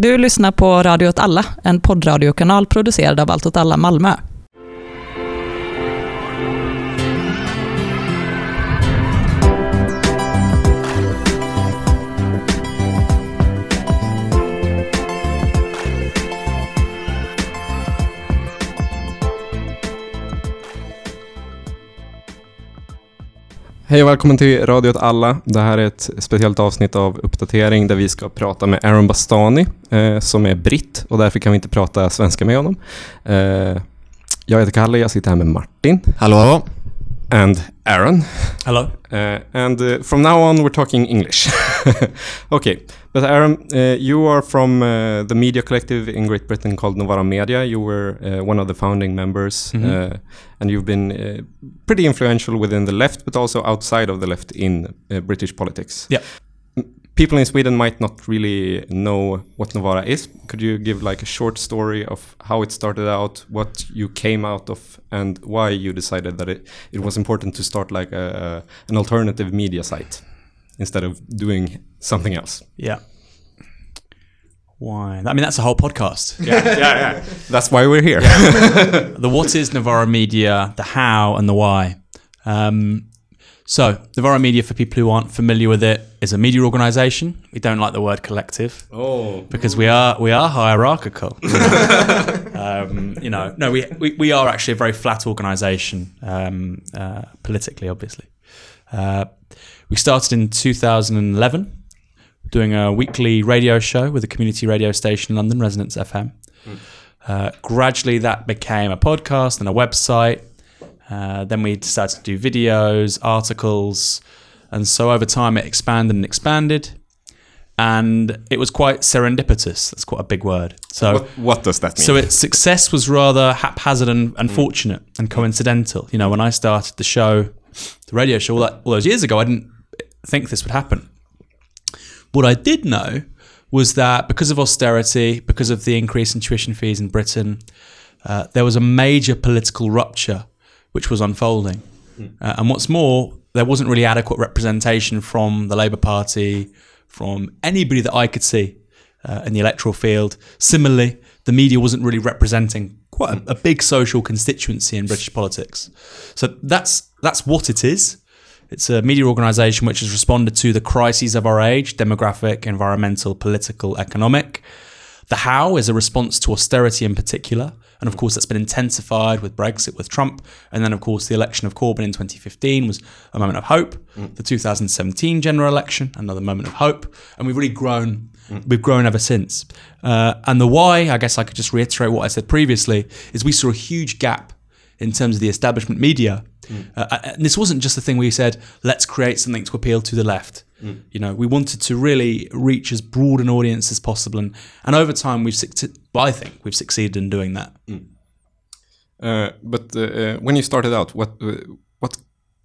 Du lyssnar på Radio åt alla, en poddradiokanal producerad av Allt åt alla Malmö. Hej och välkommen till Radio åt alla. Det här är ett speciellt avsnitt av Uppdatering där vi ska prata med Aaron Bastani eh, som är britt och därför kan vi inte prata svenska med honom. Eh, jag heter Kalle, jag sitter här med Martin. Hallå, hallå. And Aaron. Hello. Uh, and uh, from now on we're talking English. okay, but Aaron, uh, you are from uh, the media collective in Great Britain called Novara Media. You were uh, one of the founding members, Mhm. uh, and you've been uh, pretty influential within the left, but also outside of the left in uh, British politics. Yeah. People in Sweden might not really know what Novara is. Could you give like a short story of how it started out, what you came out of, and why you decided that it, it was important to start like a, an alternative media site instead of doing something else? Yeah. Why? I mean, that's a whole podcast. yeah, yeah, yeah. That's why we're here. the what is Novara Media, the how, and the why. Um, so, Novara Media, for people who aren't familiar with it, is a media organisation. We don't like the word collective Oh. because we are we are hierarchical. um, you know, no, we, we we are actually a very flat organisation um, uh, politically, obviously. Uh, we started in 2011, doing a weekly radio show with a community radio station in London, Resonance FM. Uh, gradually, that became a podcast and a website. Uh, then we decided to do videos, articles, and so over time it expanded and expanded. And it was quite serendipitous. That's quite a big word. So, What, what does that mean? so its success was rather haphazard and, and fortunate and coincidental. You know, when I started the show, the radio show, all, that, all those years ago, I didn't think this would happen. What I did know was that because of austerity, because of the increase in tuition fees in Britain, uh, there was a major political rupture which was unfolding. Uh, and what's more, there wasn't really adequate representation from the Labour Party, from anybody that I could see uh, in the electoral field. Similarly, the media wasn't really representing quite a, a big social constituency in British politics. So that's that's what it is. It's a media organisation which has responded to the crises of our age demographic, environmental, political, economic. The how is a response to austerity in particular. And of course, that's been intensified with Brexit, with Trump. And then, of course, the election of Corbyn in 2015 was a moment of hope. Mm. The 2017 general election, another moment of hope. And we've really grown. Mm. We've grown ever since. Uh, and the why, I guess I could just reiterate what I said previously, is we saw a huge gap in terms of the establishment media. Mm. Uh, uh, and this wasn't just a thing where you said, let's create something to appeal to the left. You know, we wanted to really reach as broad an audience as possible. And, and over time, we've, suc- well, I think we've succeeded in doing that. Uh, but uh, uh, when you started out, what uh, what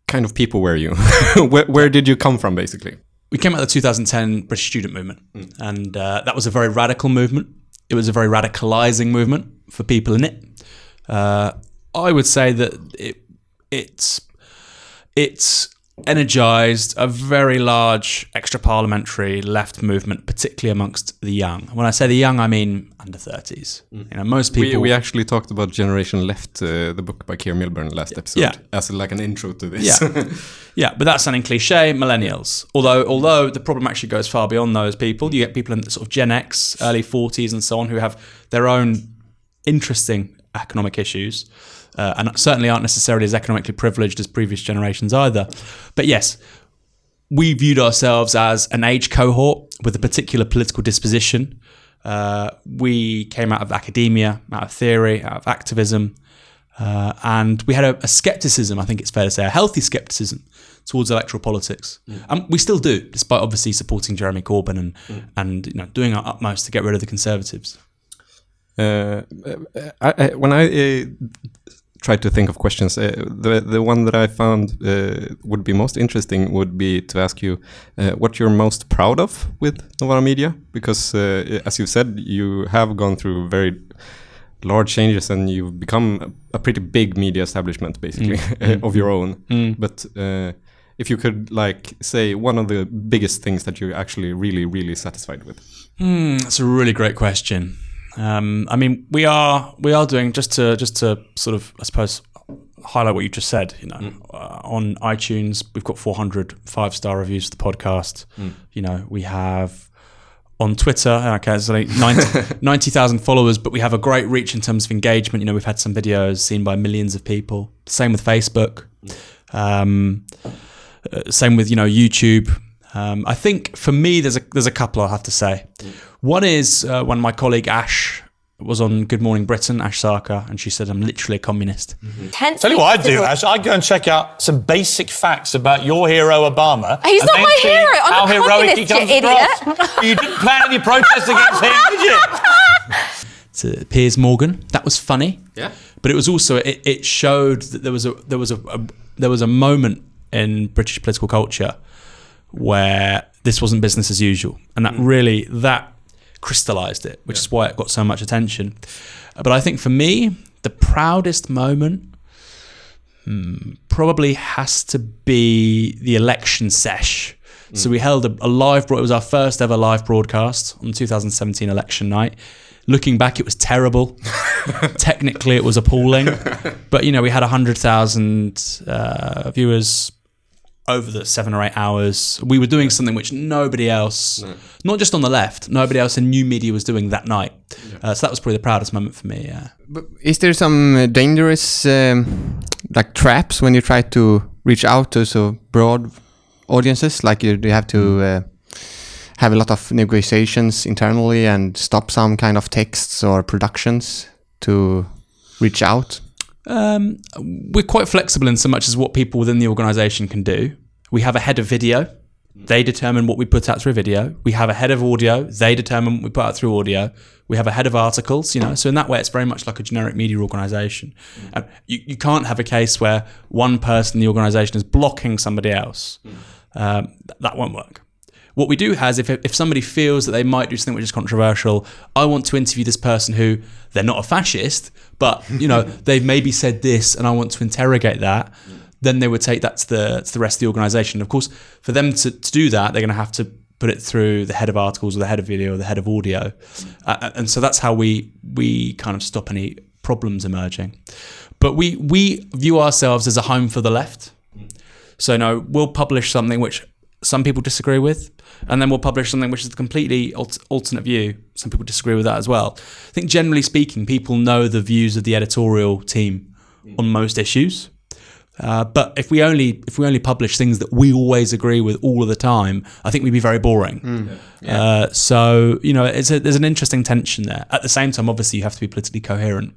kind of people were you? where, where did you come from, basically? we came out of the 2010 British student movement, and uh, that was a very radical movement. It was a very radicalizing movement for people in it. Uh, I would say that it it's it's energized a very large extra parliamentary left movement, particularly amongst the young. When I say the young, I mean under 30s. You know, most We, people. we actually talked about Generation Left, uh, the book by Keir Milburn, last episode, Yeah. as like an intro to this. Yeah. Yeah, but that's sounding cliche. Millennials, although although the problem actually goes far beyond those people. You get people in sort of Gen X, early forties, and so on, who have their own interesting economic issues, uh, and certainly aren't necessarily as economically privileged as previous generations either. But yes, we viewed ourselves as an age cohort with a particular political disposition. Uh, we came out of academia, out of theory, out of activism, uh, and we had a, a skepticism, I think it's fair to say, a healthy skepticism towards electoral politics. And we still do, despite obviously supporting Jeremy Corbyn and, and you know, doing our utmost to get rid of the Conservatives. Uh, I, I, when I uh, tried to think of questions, uh, the the one that I found uh, would be most interesting would be to ask you uh, what you're most proud of with Novara Media, because uh, as you said, you have gone through very large changes and you've become a, a pretty big media establishment, basically, of your own. But uh, if you could like say one of the biggest things that you're actually really really satisfied with. Hmm, that's a really great question. Um, I mean, we are we are doing just to just to sort of I suppose highlight what you just said. You know, uh, on iTunes we've got 400 five star reviews for the podcast. You know, we have on Twitter, okay, it's like 90 90,000 followers, but we have a great reach in terms of engagement. You know, we've had some videos seen by millions of people. Same with Facebook. Um, uh, same with you know YouTube. Um, I think for me, there's a there's a couple I have to say. One is uh, when my colleague Ash was on Good Morning Britain, Ash Sarkar, and she said I'm literally a communist. Tense Tell you what I'd do, Ash. I'd go and check out some basic facts about your hero, Obama. He's not my hero. I'm how a heroic he comes you idiot. across. you didn't plan any protests against him, did you? to Piers Morgan. That was funny. Yeah. But it was also it, it showed that there was a there was a, a there was a moment in British political culture where this wasn't business as usual, and that really that crystallized it, which is why it got so much attention. But I think for me, the proudest moment hmm, probably has to be the election sesh. So we held a, a live. It was our first ever live broadcast on the 2017 election night. Looking back, it was terrible. Technically, it was appalling. But you know, we had hundred thousand uh, viewers over the seven or eight hours. We were doing something which nobody else, not just on the left, nobody else in new media was doing that night. Uh, so that was probably the proudest moment for me. Yeah. But is there some uh, dangerous um, like traps when you try to reach out to so broad audiences? Like you, you have to uh, have a lot of negotiations internally and stop some kind of texts or productions to reach out. Um, we're quite flexible in so much as what people within the organisation can do. We have a head of video. They determine what we put out through video. We have a head of audio. They determine what we put out through audio. We have a head of articles, you know. So in that way, it's very much like a generic media organisation. Um, you, you can't have a case where one person in the organisation is blocking somebody else. Um, th- that won't work. What we do has, if, if somebody feels that they might do something which is controversial, I want to interview this person who they're not a fascist, but you know they've maybe said this, and I want to interrogate that. Then they would take that to the to the rest of the organisation. Of course, for them to, to do that, they're going to have to put it through the head of articles or the head of video or the head of audio, uh, and so that's how we we kind of stop any problems emerging. But we we view ourselves as a home for the left. So no, we'll publish something which some people disagree with, and then we'll publish something which is a completely alt- alternate view. Some people disagree with that as well. I think generally speaking, people know the views of the editorial team on most issues. Uh, but if we only if we only publish things that we always agree with all of the time, I think we'd be very boring. Uh, so you know, it's a, there's an interesting tension there. At the same time, obviously, you have to be politically coherent.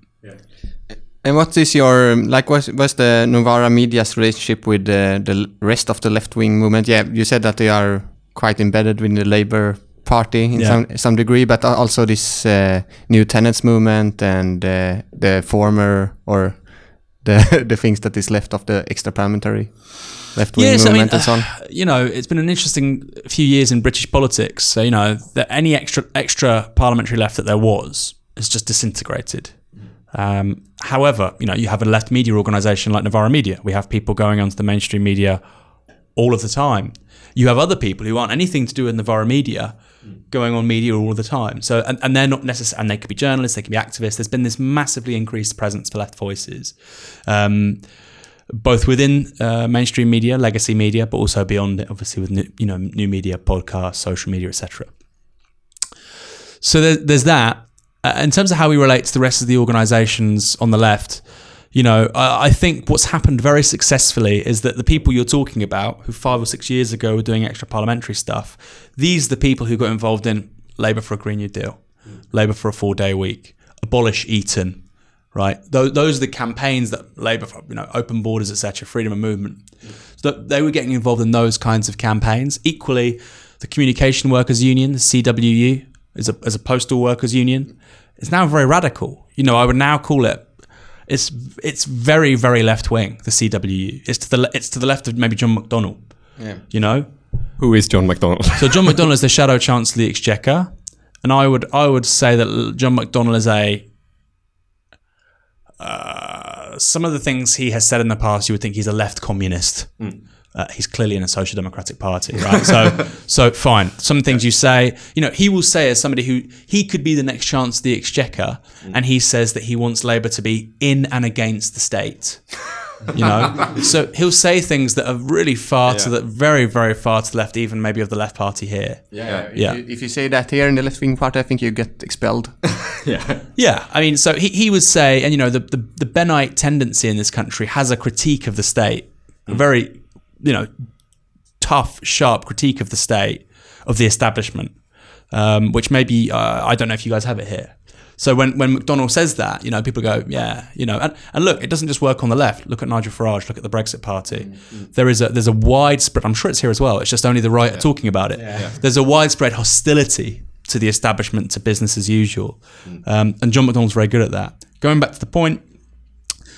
And what is your um, like? What's, what's the Novara Media's relationship with uh, the rest of the left wing movement? Yeah, you said that they are quite embedded within the Labour Party in Yeah. some some degree, but also this uh, new tenants movement and uh, the former or the the things that is left of the extra parliamentary left wing Yes, I mean, movement and so on. uh, you know, it's been an interesting few years in British politics. So, you know, that any extra extra parliamentary left that there was has just disintegrated. Um, however, you know, you have a left media organisation like Novara Media. We have people going onto the mainstream media all of the time. You have other people who aren't anything to do with Novara Media going on media all the time. So, and, and they're not necessarily, and they could be journalists, they could be activists. There's been this massively increased presence for left voices. Um, both within uh, mainstream media, legacy media, but also beyond it, obviously with new, you know new media, podcasts, social media, etc. So there, there's that. Uh, in terms of how we relate to the rest of the organisations on the left, you know, I, I think what's happened very successfully is that the people you're talking about, who five or six years ago were doing extra parliamentary stuff, these are the people who got involved in Labour for a Green New Deal, Labour for a four-day week, abolish Eton, right? Those, those are the campaigns that Labour, for, you know, open borders, etc., freedom of movement. So they were getting involved in those kinds of campaigns. Equally, the Communication Workers Union, the CWU, is a, as a postal workers union, It's now very radical. You know, I would now call it. It's it's very very left wing. The CWU. It's to the le- it's to the left of maybe John McDonnell. Yeah. You know, Who is John McDonnell? so John McDonnell is the shadow chancellor of the Exchequer, and I would I would say that John McDonnell is a. Uh, some of the things he has said in the past, you would think he's a left communist. Uh, he's clearly in a social democratic party, right? So, so fine. Some things you say, you know, he will say as somebody who he could be the next chance of the exchequer, and he says that he wants Labour to be in and against the state. You know, so he'll say things that are really far to the very, very far to the left, even maybe of the left party here. Yeah, if, Yeah. You, if you say that here in the left wing party, I think you get expelled. Yeah. Yeah, I mean, so he, he would say, and you know, the, the the Bennite tendency in this country has a critique of the state, a very, you know, tough, sharp critique of the state, of the establishment, um, which maybe uh, I don't know if you guys have it here. So when when McDonnell says that, you know, people go, yeah, you know, and, and look, it doesn't just work on the left. Look at Nigel Farage. Look at the Brexit Party. There is a there's a widespread. I'm sure it's here as well. It's just only the right are talking about it. There's a widespread hostility to the establishment, to business as usual, um, and John McDonnell's very good at that. Going back to the point,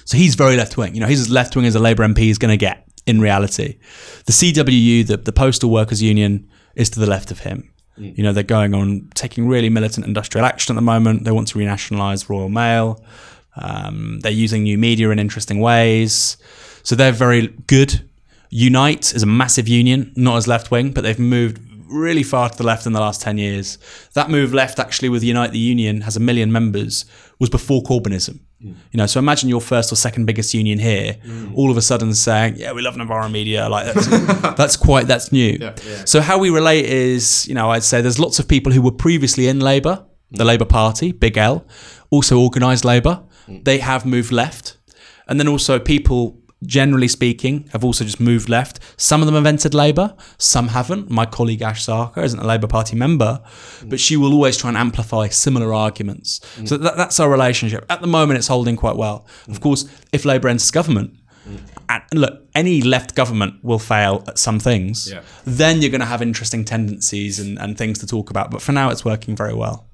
so he's very left wing. You know, he's as left wing as a Labour MP is going to get in reality. The CWU, the, the Postal Workers Union, is to the left of him. You know, they're going on taking really militant industrial action at the moment. They want to renationalise Royal Mail. Um, they're using new media in interesting ways. So they're very good. Unite is a massive union, not as left wing, but they've moved really far to the left in the last 10 years. That move left actually with Unite the Union has a million members was before Corbynism. Mm. You know, so imagine your first or second biggest union here, mm. all of a sudden saying, "Yeah, we love Novara Media." Like that's, that's quite that's new. So how we relate is, you know, I'd say there's lots of people who were previously in Labour, the mm. Labour Party, Big L, also organised Labour. They have moved left, and then also people generally speaking, have also just moved left. Some of them have entered Labour, some haven't. My colleague Ash Sarkar isn't a Labour Party member, but she will always try and amplify similar arguments. So that, that's our relationship. At the moment, it's holding quite well. Of course, if Labour enters government, and look, any left government will fail at some things. Yeah. Then you're going to have interesting tendencies and, and things to talk about. But for now, it's working very well.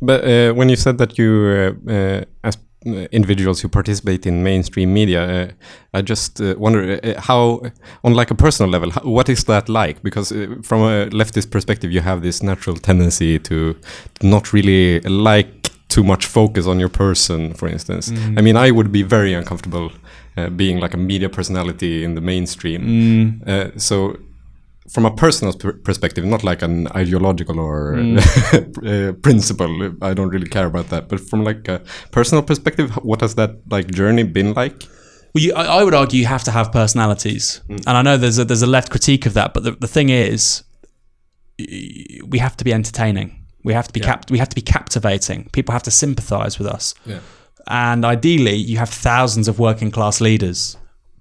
But uh, when you said that you, uh, uh, as individuals who participate in mainstream media, uh, I just uh, wonder uh, how, on like a personal level, how, what is that like? Because uh, from a leftist perspective, you have this natural tendency to not really like too much focus on your person, for instance. I mean, I would be very uncomfortable uh, being like a media personality in the mainstream. Uh, so from a personal per- perspective, not like an ideological or uh, principle. I don't really care about that. But from like a personal perspective, what has that like journey been like? Well, you, I, I would argue you have to have personalities, and I know there's a, there's a left critique of that. But the, the thing is, we have to be entertaining. We have to be cap- We have to be captivating. People have to sympathise with us. Yeah. And ideally, you have thousands of working class leaders,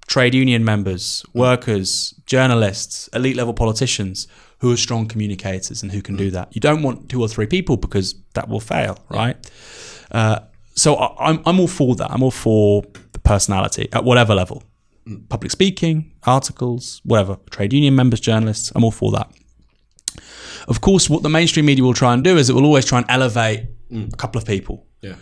trade union members, workers, journalists, elite level politicians who are strong communicators and who can do that. You don't want two or three people because that will fail, right? Uh, so I, I'm, I'm all for that. I'm all for the personality at whatever level public speaking, articles, whatever, trade union members, journalists. I'm all for that. Of course, what the mainstream media will try and do is it will always try and elevate a couple of people Yeah.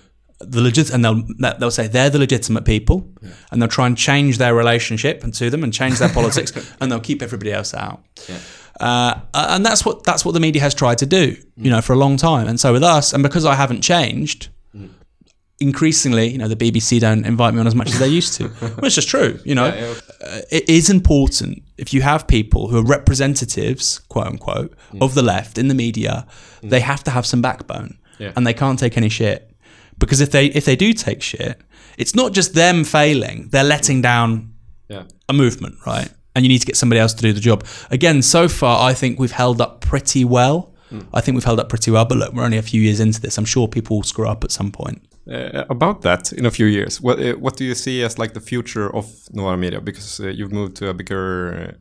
The legit and they'll they'll say they're the legitimate people and they'll try and change their relationship and to them and change their politics and they'll keep everybody else out. Uh, and that's what that's what the media has tried to do you know for a long time. And so with us and because I haven't changed increasingly you know the BBC don't invite me on as much as they used to which is true you know. Uh, it is important if you have people who are representatives quote unquote of the left in the media they have to have some backbone Yeah. and they can't take any shit because if they if they do take shit it's not just them failing they're letting down Yeah. a movement right and you need to get somebody else to do the job again so far i think we've held up pretty well i think we've held up pretty well but look we're only a few years into this i'm sure people will screw up at some point Uh, about that, in a few years, what uh, what do you see as like the future of Novara Media? Because uh, you've moved to a bigger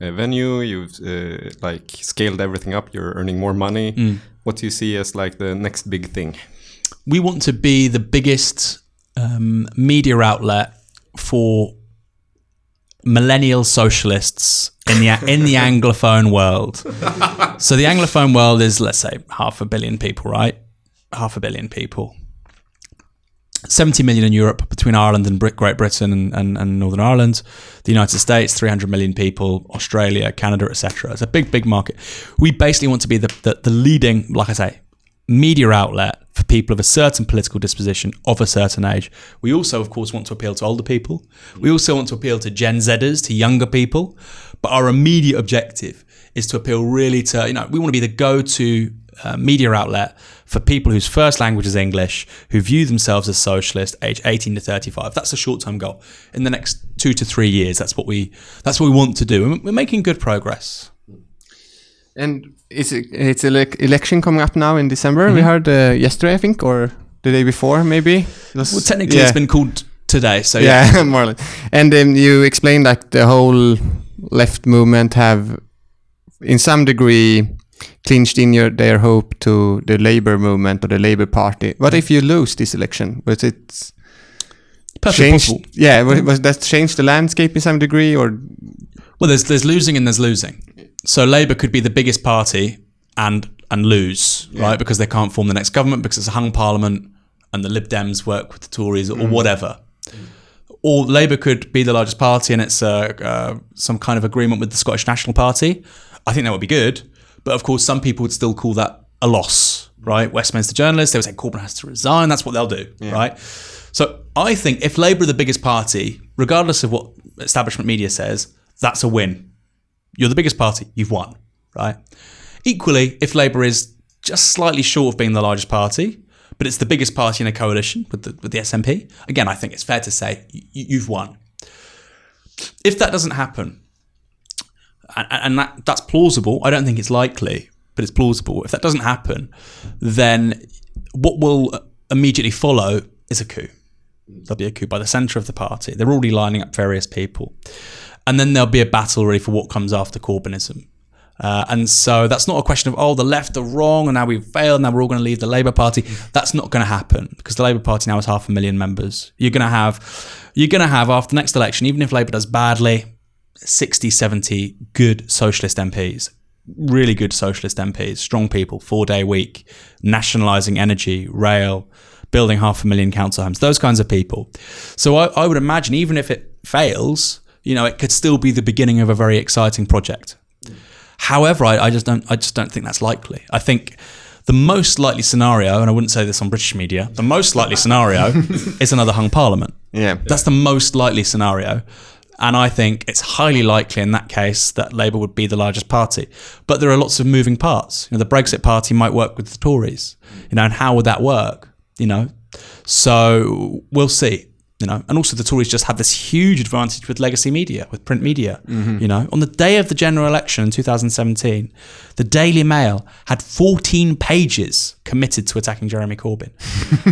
uh, venue, you've uh, like scaled everything up, you're earning more money. What do you see as like the next big thing? We want to be the biggest um, media outlet for millennial socialists in the in the anglophone world. So the anglophone world is let's say half a billion people, right? Half a billion people. 70 million in Europe between Ireland and Great Britain and, and, and Northern Ireland. The United States, 300 million people. Australia, Canada, etc. It's a big, big market. We basically want to be the, the, the leading, like I say, media outlet for people of a certain political disposition of a certain age. We also, of course, want to appeal to older people. We also want to appeal to Gen Zers, to younger people. But our immediate objective is to appeal really to, you know, we want to be the go to uh, media outlet for people whose first language is English, who view themselves as socialist, age 18 to 35. That's a short-term goal. In the next two to three years, that's what we that's what we want to do, and we're making good progress. And is it, it's ele- election coming up now in December? We heard uh, yesterday, I think, or the day before, maybe. It was- Well, technically, yeah. it's been called today, so yeah. yeah, more or less. And um, you explained like the whole left movement have, in some degree, clinched in your their hope to the Labour movement or the Labour Party. What if you lose this election? Was it perfectly changed? possible. Yeah, was, was that changed the landscape in some degree, or Well, there's there's losing and there's losing. So Labour could be the biggest party and and lose, right? Because they can't form the next government because it's a hung parliament and the Lib Dems work with the Tories or whatever. Or Labour could be the largest party and it's uh, uh, some kind of agreement with the Scottish National Party. I think that would be good, but of course, some people would still call that a loss, right? Westminster journalists they would say Corbyn has to resign. That's what they'll do, right? So I think if Labour are the biggest party, regardless of what establishment media says, that's a win you're the biggest party, you've won, right? Equally, if Labour is just slightly short of being the largest party, but it's the biggest party in a coalition with the, with the SNP, again, I think it's fair to say y- you've won. If that doesn't happen, and, and that, that's plausible, I don't think it's likely, but it's plausible. If that doesn't happen, then what will immediately follow is a coup. There'll be a coup by the centre of the party. They're already lining up various people. And then there'll be a battle really for what comes after Corbynism. Uh, and so that's not a question of, oh, the left are wrong and now we've failed, now we're all going to leave the Labour Party. That's not going to happen because the Labour Party now has half a million members. You're going to have, you're going to have after the next election, even if Labour does badly, 60, 70 good socialist MPs, really good socialist MPs, strong people, four day week, nationalising energy, rail, building half a million council homes, those kinds of people. So I, I would imagine even if it fails, you know, it could still be the beginning of a very exciting project. However, I, I just don't I just don't think that's likely. I think the most likely scenario, and I wouldn't say this on British media, the most likely scenario is another hung parliament. yeah, That's the most likely scenario. And I think it's highly likely in that case that Labour would be the largest party. But there are lots of moving parts. You know, the Brexit party might work with the Tories. You know, and how would that work? You know, so we'll see. You know, and also the Tories just have this huge advantage with legacy media, with print media. Mm-hmm. You know, on the day of the general election in 2017, the Daily Mail had 14 pages committed to attacking Jeremy Corbyn,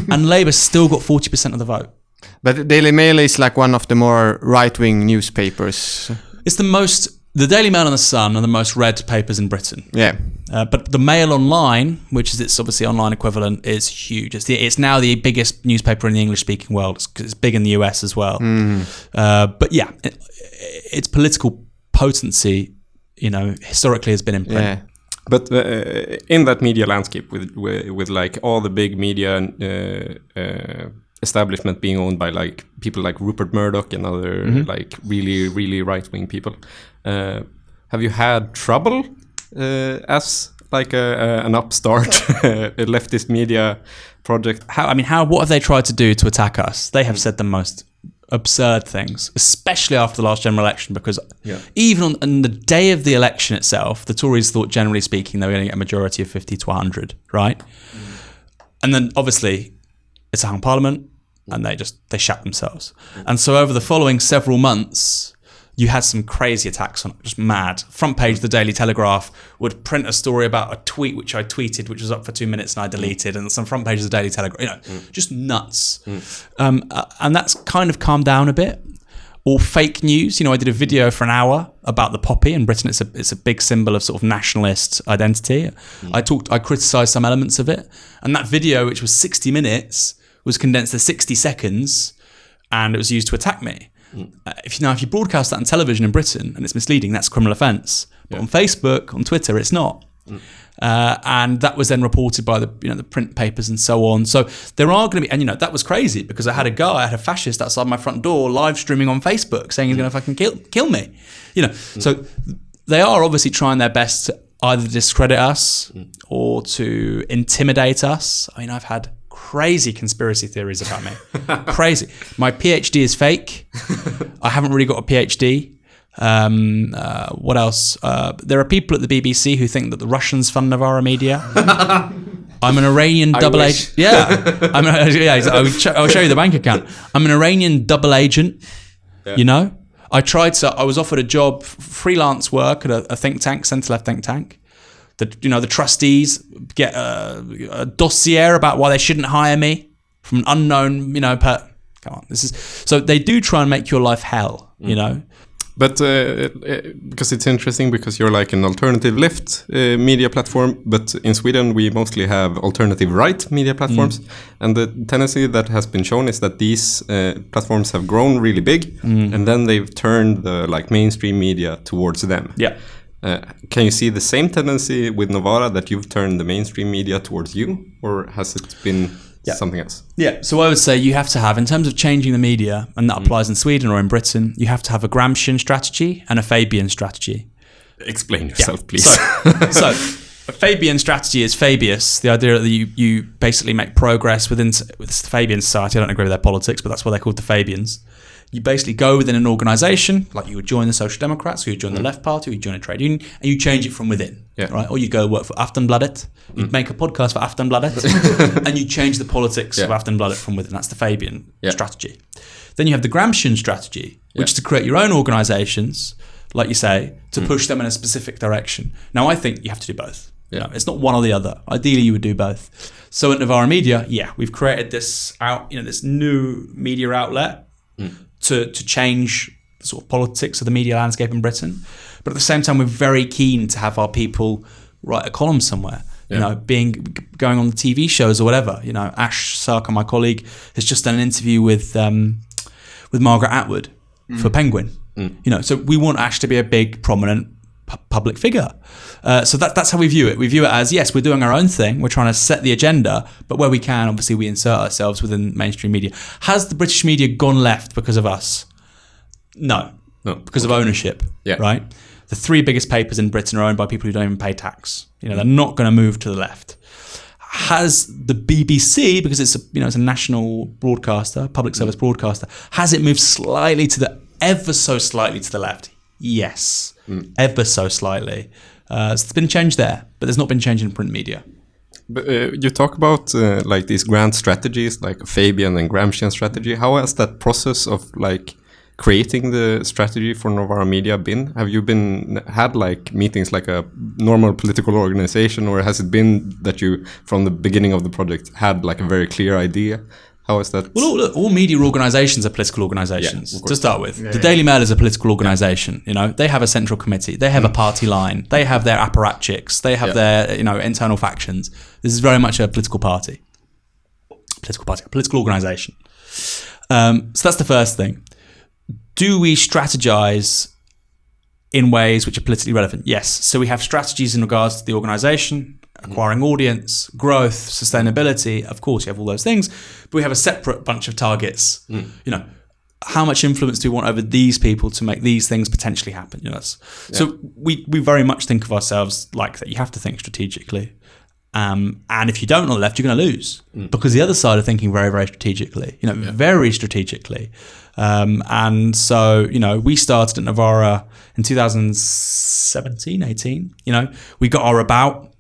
and Labour still got 40% of the vote. but the Daily Mail is like one of the more right-wing newspapers. It's the most. The Daily Mail and the Sun are the most read papers in Britain. Yeah, Uh, but the Mail Online, which is its obviously online equivalent, is huge. It's, the, it's now the biggest newspaper in the English speaking world. It's, it's big in the US as well. Uh, but yeah, it, its political potency, you know, historically has been in print. yeah. But uh, in that media landscape, with with, with like all the big media uh, uh, establishment being owned by like people like Rupert Murdoch and other like really really right wing people, have you had trouble uh, as like a, a, an upstart leftist media project? How, I mean, how? What have they tried to do to attack us? They have said the most absurd things, especially after the last general election, because even on, on the day of the election itself, the Tories thought, generally speaking, they were going to get a majority of 50 to 100, right? And then obviously it's a hung parliament and they just they shat themselves. And so over the following several months, you had some crazy attacks on it, just mad. Front page of the Daily Telegraph would print a story about a tweet which I tweeted, which was up for two minutes and I deleted, and some front page of the Daily Telegraph, you know, just nuts. Um, uh, and that's kind of calmed down a bit. Or fake news. You know, I did a video for an hour about the poppy in Britain. It's a it's a big symbol of sort of nationalist identity. I talked, I criticised some elements of it, and that video, which was sixty minutes, was condensed to sixty seconds, and it was used to attack me. Uh, if you know, if you broadcast that on television in Britain and it's misleading, that's a criminal offence. But on Facebook, on Twitter, it's not. Uh, and that was then reported by the you know the print papers and so on. So there are going to be, and you know that was crazy because I had a guy, I had a fascist outside my front door, live streaming on Facebook, saying he's going to fucking kill kill me. You know, so they are obviously trying their best to either discredit us or to intimidate us. I mean, I've had crazy conspiracy theories about me. crazy. My PhD is fake. I haven't really got a PhD. Um, uh, what else? Uh, there are people at the BBC who think that the Russians fund Novara Media. I'm an Iranian double agent. Yeah, I'm a, yeah. I'll, show, I'll show you the bank account. I'm an Iranian double agent. You know, I tried to. I was offered a job, freelance work at a, a think tank, centre left think tank. The you know the trustees get a, a dossier about why they shouldn't hire me from an unknown you know. Per, come on, this is so they do try and make your life hell. You know, But uh, because it's interesting, because you're like an alternative left uh, media platform, but in Sweden we mostly have alternative right media platforms, and the tendency that has been shown is that these uh, platforms have grown really big, and then they've turned the like mainstream media towards them. yeah. Uh, can you see the same tendency with Novara that you've turned the mainstream media towards you, or has it been something else? Yeah, so I would say you have to have, in terms of changing the media, and that applies in Sweden or in Britain, you have to have a Gramscian strategy and a Fabian strategy. Explain yourself, please. So, a Fabian strategy is Fabius, the idea that you, you basically make progress within with the Fabian society. I don't agree with their politics, but that's why they're called the Fabians. You basically go within an organization, like you would join the Social Democrats, or you join the mm. Left Party, or you join a trade union, and you change it from within. Yeah. Right? Or you go work for Aftonbladet, you'd mm. make a podcast for Aftonbladet, and you change the politics of Yeah. Aftonbladet from within. That's the Fabian Yeah. strategy. Then you have the Gramscian strategy, which is to create your own organizations, like you say, to mm. push them in a specific direction. Now, I think you have to do both. You Yeah. it's not one or the other. Ideally, you would do both. So at Novara Media, yeah, we've created this out, you know, this new media outlet to to change the sort of politics of the media landscape in Britain. But at the same time, we're very keen to have our people write a column somewhere. You know, being going on the TV shows or whatever. You know, Ash Sarkar, my colleague, has just done an interview with um, with Margaret Atwood for Penguin. You know, so we want Ash to be a big, prominent pu- public figure. Uh, so that, that's how we view it. We view it as yes, we're doing our own thing. We're trying to set the agenda, but where we can, obviously, we insert ourselves within mainstream media. Has the British media gone left because of us? No, No. because of ownership. Yeah. Right. The three biggest papers in Britain are owned by people who don't even pay tax. You know, they're not going to move to the left. Has the BBC, because it's a you know it's a national broadcaster, public service broadcaster, has it moved slightly to the ever so slightly to the left? Yes, ever so slightly. Uh, so there's been change there, but there's not been change in print media. But, uh, you talk about uh, like these grand strategies, like Fabian and Gramscian strategy. How has that process of like creating the strategy for Novara Media been? Have you been had like meetings like a normal political organization, or has it been that you from the beginning of the project had like a very clear idea? How is that? Well, all, look, all media organisations are political organisations. of to start with, the Daily Mail is a political organisation. You know, they have a central committee, they have a party line, they have their apparatchiks, they have Mm. Yeah. their you know internal factions. This is very much a political party, political party, a political organisation. Um, so that's the first thing. Do we strategize in ways which are politically relevant? Yes. So we have strategies in regards to the organization, acquiring audience, growth, sustainability. Of course, you have all those things, but we have a separate bunch of targets. You know, how much influence do we want over these people to make these things potentially happen? You know, that's, so we we very much think of ourselves like that. You have to think strategically. Um, and if you don't on the left, you're going to lose because the other side are thinking very, very strategically. You know, very strategically. Um, and so, you know, we started at Novara in 2017, 18. You know, we got our about,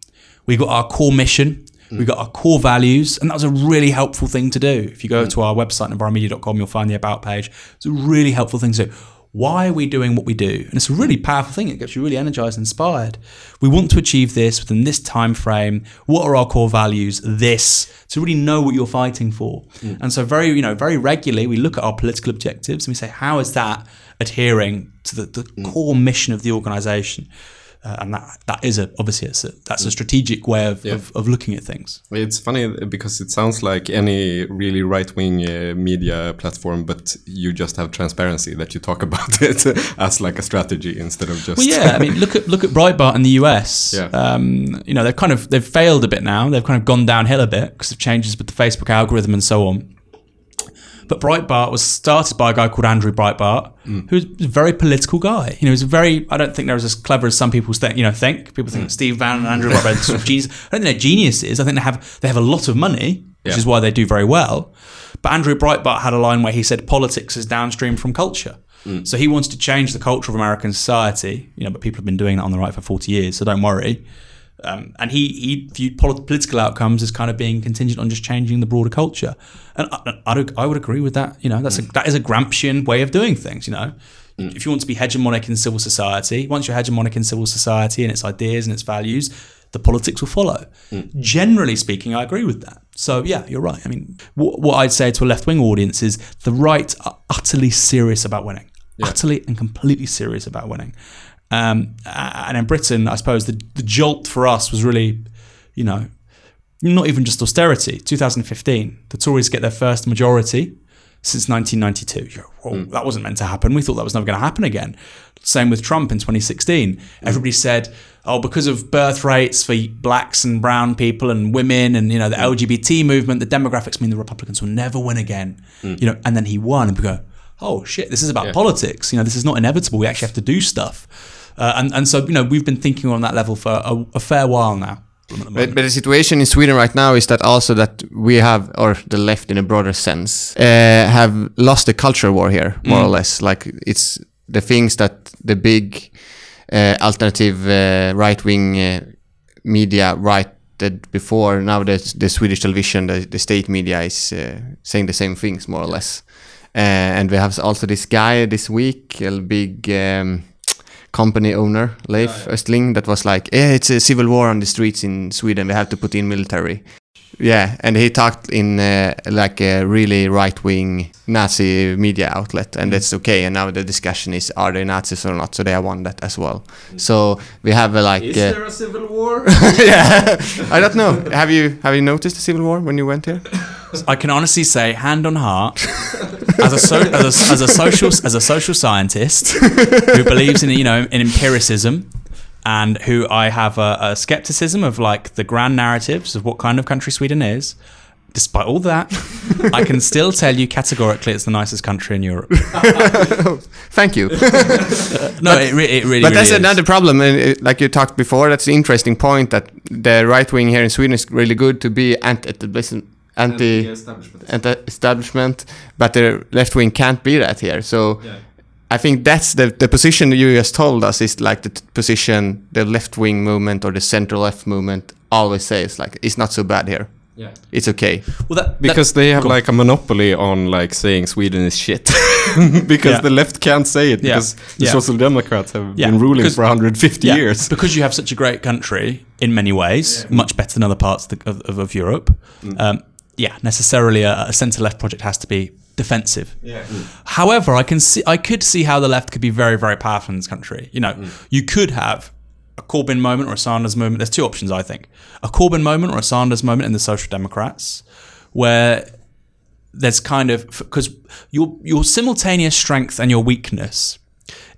we got our core mission, we got our core values, and that was a really helpful thing to do. If you go to our website, novaramedia.com, you'll find the about page. It's a really helpful thing to do. Why are we doing what we do? And it's a really powerful thing. It gets you really energized and inspired. We want to achieve this within this time frame. What are our core values? This to really know what you're fighting for. Mm. And so very, you know, very regularly we look at our political objectives and we say, how is that adhering to the, the mm. core mission of the organization? Uh, and that that is a obviously it's a, that's a strategic way of, of, of looking at things. It's funny because it sounds like any really right-wing uh, media platform, but you just have transparency that you talk about it as like a strategy instead of just. Well, yeah. I mean, look at look at Breitbart in the US. Yeah. Um, you know, they've kind of they've failed a bit now. They've kind of gone downhill a bit because of changes with the Facebook algorithm and so on. But Breitbart was started by a guy called Andrew Breitbart, hmm. who's a very political guy. You know, he's a very. I don't think they're as clever as some people think. You know, think people think that Steve Bannon and Andrew Breitbart are sort of genius. I don't think they're geniuses. I think they have they have a lot of money, which Yeah. is why they do very well. But Andrew Breitbart had a line where he said politics is downstream from culture. Hmm. So he wanted to change the culture of American society. You know, but people have been doing that on the right for forty years, so don't worry. Um, and he, he viewed polit- political outcomes as kind of being contingent on just changing the broader culture. And I, I, I would agree with that. You know, that's a, mm. that is a Gramscian way of doing things. You know, mm. if you want to be hegemonic in civil society, once you're hegemonic in civil society and its ideas and its values, the politics will follow. Mm. Generally speaking, I agree with that. So yeah, you're right. I mean, what, what I'd say to a left wing audience is the right are utterly serious about winning, utterly and completely serious about winning. Um, and in Britain, I suppose the, the jolt for us was really, you know, not even just austerity. 2015, the Tories get their first majority since 1992. You're, Well, mm. that wasn't meant to happen. We thought that was never going to happen again. Same with Trump in 2016. Mm. Everybody said, oh, because of birth rates for blacks and brown people and women and, you know, the mm. LGBT movement, the demographics mean the Republicans will never win again. You know, and then he won and we go, oh shit, this is about politics. You know, this is not inevitable. We actually have to do stuff. Uh, and, and so, you know, we've been thinking on that level for a, a fair while now. But, but the situation in Sweden right now is that also that we have, or the left in a broader sense, uh, have lost the culture war here, more or less. Like it's the things that the big uh, alternative uh, right wing uh, media writed before. Now the, the Swedish television, the, the state media is uh, saying the same things, more or less. Uh, and we have also this guy this week, a big. Um, company owner Leif Östling that was like, yeah, it's a civil war on the streets in Sweden. We have to put in military. Yeah, and he talked in uh, like a really right wing Nazi media outlet, and that's okay. And now the discussion is, are they Nazis or not? So they have won that as well. So we have a like. Is uh, there a civil war? yeah, I don't know. Have you have you noticed the civil war when you went here? I can honestly say, hand on heart, as a, so, as a as a social as a social scientist who believes in you know in empiricism, and who I have a, a skepticism of like the grand narratives of what kind of country Sweden is. Despite all that, I can still tell you categorically it's the nicest country in Europe. Thank you. No, it, re- it really. but that's really is. another problem, and uh, like you talked before, that's the interesting point that the right wing here in Sweden is really good to be anti anti anti-establishment, but the left wing can't be that here. So I think that's the the position you just told us is like the t- position the left wing movement or the center left movement always says like it's not so bad here. Yeah. It's okay. Well, that, that- Because they have like a monopoly on like saying Sweden is shit. because Yeah. the left can't say it Yeah. because the Yeah. Social Democrats have Yeah. been ruling for 150 Yeah, years. because you have such a great country in many ways, much better than other parts of, of, of, of Europe. Um, yeah, necessarily a, a centre left project has to be defensive. However, I can see I could see how the left could be very very powerful in this country. You know, mm. you could have a Corbyn moment or a Sanders moment. There's two options, I think: a Corbyn moment or a Sanders moment in the Social Democrats, where there's kind of because your your simultaneous strength and your weakness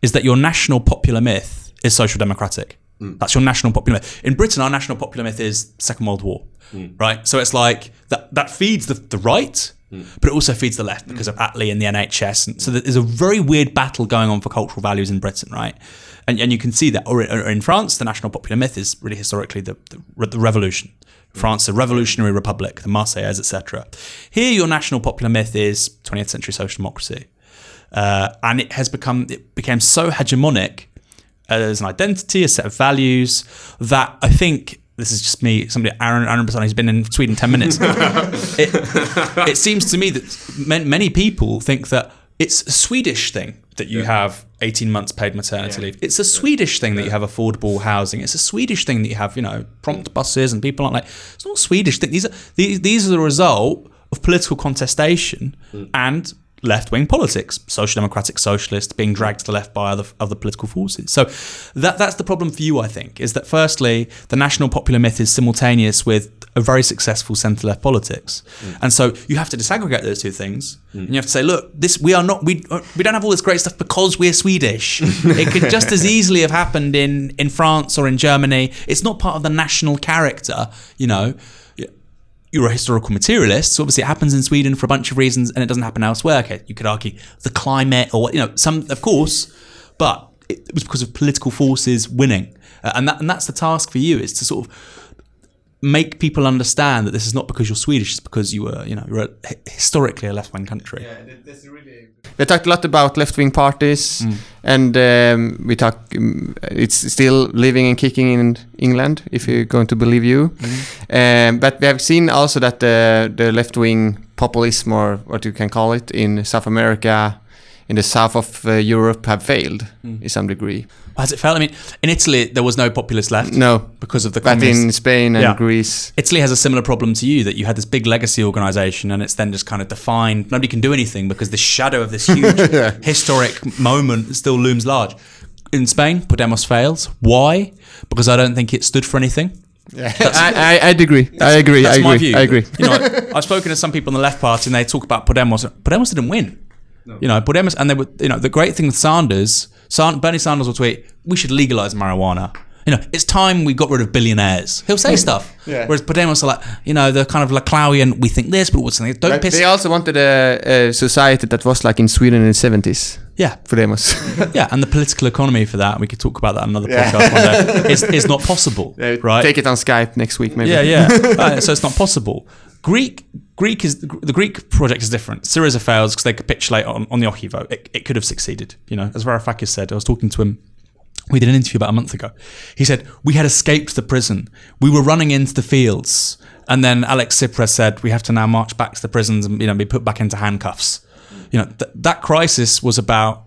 is that your national popular myth is social democratic. Mm. That's your national popular myth. In Britain, our national popular myth is Second World War, mm. right? So it's like that that feeds the, the right, but it also feeds the left because of Attlee and the NHS. And so there's a very weird battle going on for cultural values in Britain, right? And, and you can see that. Or, in France, the national popular myth is really historically the, the, the revolution. France, the revolutionary republic, the Marseillaise, etc. Here, your national popular myth is 20th century social democracy, uh, and it has become it became so hegemonic as an identity, a set of values that I think this is just me, somebody Aaron Aaron Bastani who's been in Sweden ten minutes. it, it seems to me that ma- many people think that it's a Swedish thing that you have 18 months paid maternity leave. It's a Swedish thing that you have affordable housing. It's a Swedish thing that you have, you know, prompt buses and people aren't like. It's not a Swedish thing. These are these, these are the result of political contestation mm. and left wing politics, social democratic socialist being dragged to the left by other other political forces. So that that's the problem for you, I think, is that firstly, the national popular myth is simultaneous with a very successful centre left politics. Mm. And so you have to disaggregate those two things. Mm. And you have to say, look, this we are not we uh, we don't have all this great stuff because we're Swedish. it could just as easily have happened in in France or in Germany. It's not part of the national character, you know you're a historical materialist. So obviously, it happens in Sweden for a bunch of reasons, and it doesn't happen elsewhere. Okay, you could argue the climate, or what you know, some of course, but it was because of political forces winning, uh, and that and that's the task for you is to sort of make people understand that this is not because you're Swedish, it's because you were, you know, you're a, historically a left wing country. Yeah, that's really. We talked a lot about left-wing parties, and um, we talk. Um, it's still living and kicking in England, if you're going to believe you. Um, but we have seen also that the the left-wing populism, or what you can call it, in South America, in the south of uh, Europe, have failed in some degree. Has it failed? I mean, in Italy, there was no populist left No, because of the but communist- in Spain and Yeah. Greece, Italy has a similar problem to you that you had this big legacy organization and it's then just kind of defined. Nobody can do anything because the shadow of this huge historic moment still looms large. In Spain, Podemos fails. Why? Because I don't think it stood for anything. I, I, I'd agree. I agree. That's I my agree. view. I agree. You know, I've spoken to some people in the left party and they talk about Podemos. Podemos didn't win. You know, Podemos, and they were, you know, the great thing with Sanders, San, Bernie Sanders will tweet, we should legalize marijuana. You know, it's time we got rid of billionaires. He'll say stuff. Yeah. Whereas Podemos are like, you know, the kind of Laclauian, we think this, but what's something, don't But piss. they also wanted a, a society that was like in Sweden in the 70s. yeah. Podemos. Yeah. And the political economy for that, we could talk about that in another Yeah. podcast one day, is, is not possible. Uh, right? Take it on Skype next week, maybe. Yeah, yeah. Uh, so it's not possible. Greek, Greek is the Greek project is different. Syriza fails because they capitulate on, on the Oxi vote. It, it could have succeeded. You know, as Varoufakis said, I was talking to him. We did an interview about a month ago. He said we had escaped the prison. We were running into the fields, and then Alex Tsipras said we have to now march back to the prisons and you know be put back into handcuffs. You know th- that crisis was about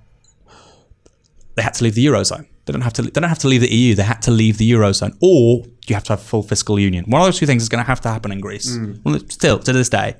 they had to leave the eurozone. They don't have to. They don't have to leave the EU. They had to leave the eurozone, or you have to have full fiscal union. One of those two things is going to have to happen in Greece. Mm. Well, still to this day,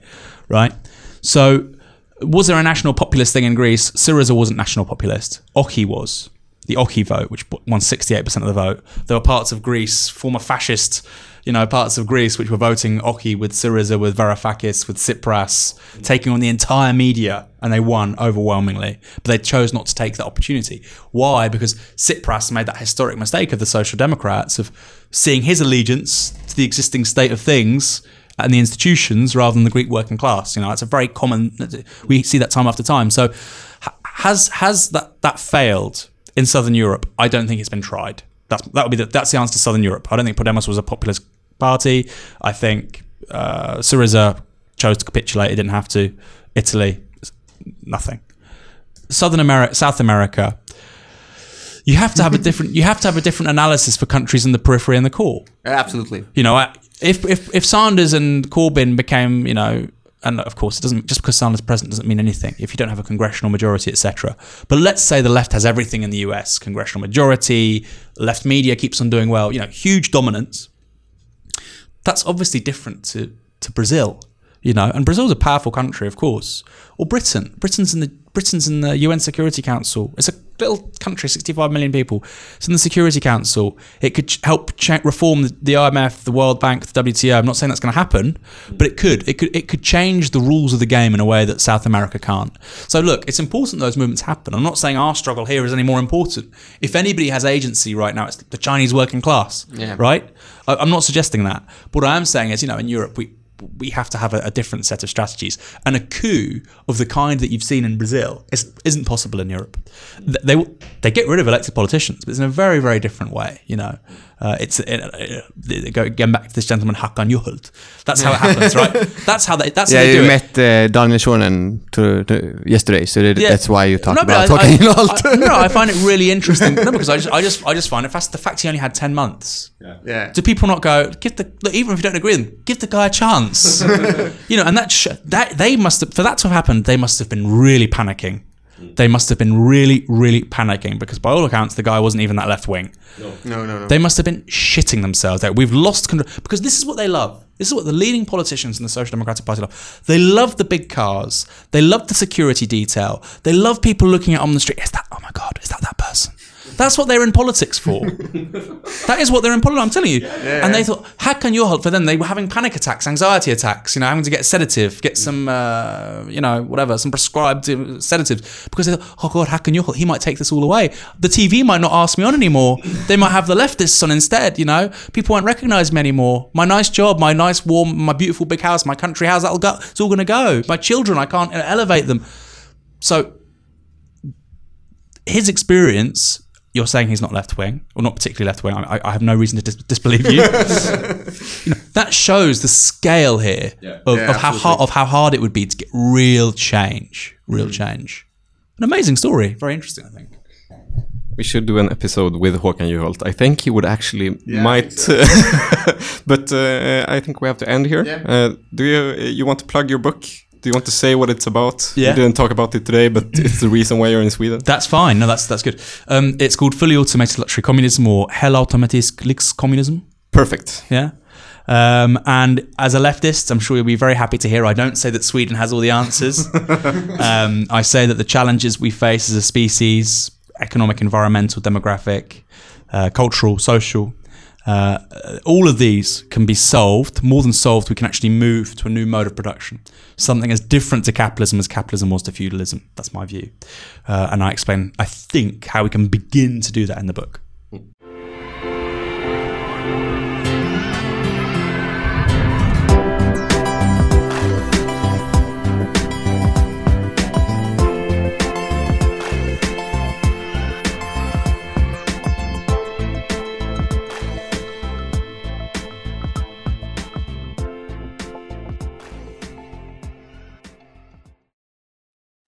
right? So, was there a national populist thing in Greece? Syriza wasn't national populist. Oxi was. The Oxi vote, which won 68% of the vote. There were parts of Greece, former fascist, you know, parts of Greece which were voting Oxi with Syriza, with Varoufakis, with Tsipras, taking on the entire media, and they won overwhelmingly. But they chose not to take that opportunity. Why? Because Tsipras made that historic mistake of the Social Democrats of seeing his allegiance to the existing state of things and the institutions rather than the Greek working class. You know, it's a very common. We see that time after time. So, has has that that failed in Southern Europe? I don't think it's been tried. That's that would be the, that's the answer to Southern Europe. I don't think Podemos was a populist party. I think uh, Syriza chose to capitulate. It didn't have to. Italy, nothing. Southern America, South America. You have to have a different. You have to have a different analysis for countries in the periphery and the core Absolutely. you know, if if if Sanders and Corbyn became, you know, and of course, it doesn't just because Sanders is president doesn't mean anything if you don't have a congressional majority, etc. But let's say the left has everything in the U.S. congressional majority, left media keeps on doing well, you know, huge dominance. That's obviously different to to Brazil, you know, and Brazil's a powerful country, of course, or Britain. Britain's in the Britain's in the UN Security Council. It's a little country, 65 million people. It's in the Security Council. It could ch- help cha- reform the, the IMF, the World Bank, the WTO. I'm not saying that's going to happen, but it could. It could. It could change the rules of the game in a way that South America can't. So look, it's important those movements happen. I'm not saying our struggle here is any more important. If anybody has agency right now, it's the Chinese working class. Yeah. Right. I, I'm not suggesting that. But what I am saying is, you know, in Europe we we have to have a, a different set of strategies. And a coup of the kind that you've seen in Brazil is, isn't possible in Europe. Th- They they get rid of elected politicians, but it's in a very very different way. You know, uh, it's it, it, they go back to this gentleman Håkan Juholt. That's how it happens, right? That's how they. That's Yeah, how they you do it. met uh, Daniel Suhonen to, to yesterday, so Yeah. that's why you talk No, about I- talking I, Juholt. I- no, I find it really interesting. No, because I just, I just, I just find it fast. The fact he only had ten months. yeah. Do people not go give the look, even if you don't agree with them, give the guy a chance? you know, and that sh- that they must have for that to have happened, they must have been really panicking. They must have been really, really panicking because by all accounts, the guy wasn't even that left wing. No, no, no. no. They must have been shitting themselves. That we've lost control because this is what they love. This is what the leading politicians in the Social Democratic Party love. They love the big cars. They love the security detail. They love people looking at on the street. Is that? Oh my God! Is that that person? That's what they're in politics for. that is what they're in politics. I'm telling you. and they thought, how can you help? For them, they were having panic attacks, anxiety attacks. You know, having to get sedative, get some, uh, you know, whatever, some prescribed uh, sedatives because they thought, oh god, how can you help? He might take this all away. The TV might not ask me on anymore. they might have the leftists on instead. You know, people won't recognise me anymore. My nice job, my nice warm, my beautiful big house, my country house, that'll go. It's all going to go. My children, I can't elevate them. So his experience, you're saying he's not left wing, or not particularly left wing. I, I have no reason to dis- disbelieve you. you know, that shows the scale here of, Yeah, of how hard of how hard it would be to get real change, real change. An amazing story, very interesting. I think. We should do an episode with Håkan Juholt. I think he would actually Yeah, I might, but uh, I think we have to end here. Yeah. Uh, do you you want to plug your book? Do you want to say what it's about? Yeah. We didn't talk about it today, but it's the reason why you're in Sweden. That's fine. No, that's that's good. Um, it's called fully automated luxury communism or Helautomatisk communism. Perfect. Yeah. Um, and as a leftist, I'm sure you'll be very happy to hear I don't say that Sweden has all the answers. um, I say that the challenges we face as a species economic, environmental, demographic, uh, cultural, social uh, all of these can be solved, more than solved, we can actually move to a new mode of production. Something as different to capitalism as capitalism was to feudalism. That's my view. Uh, and I explain, I think, how we can begin to do that in the book.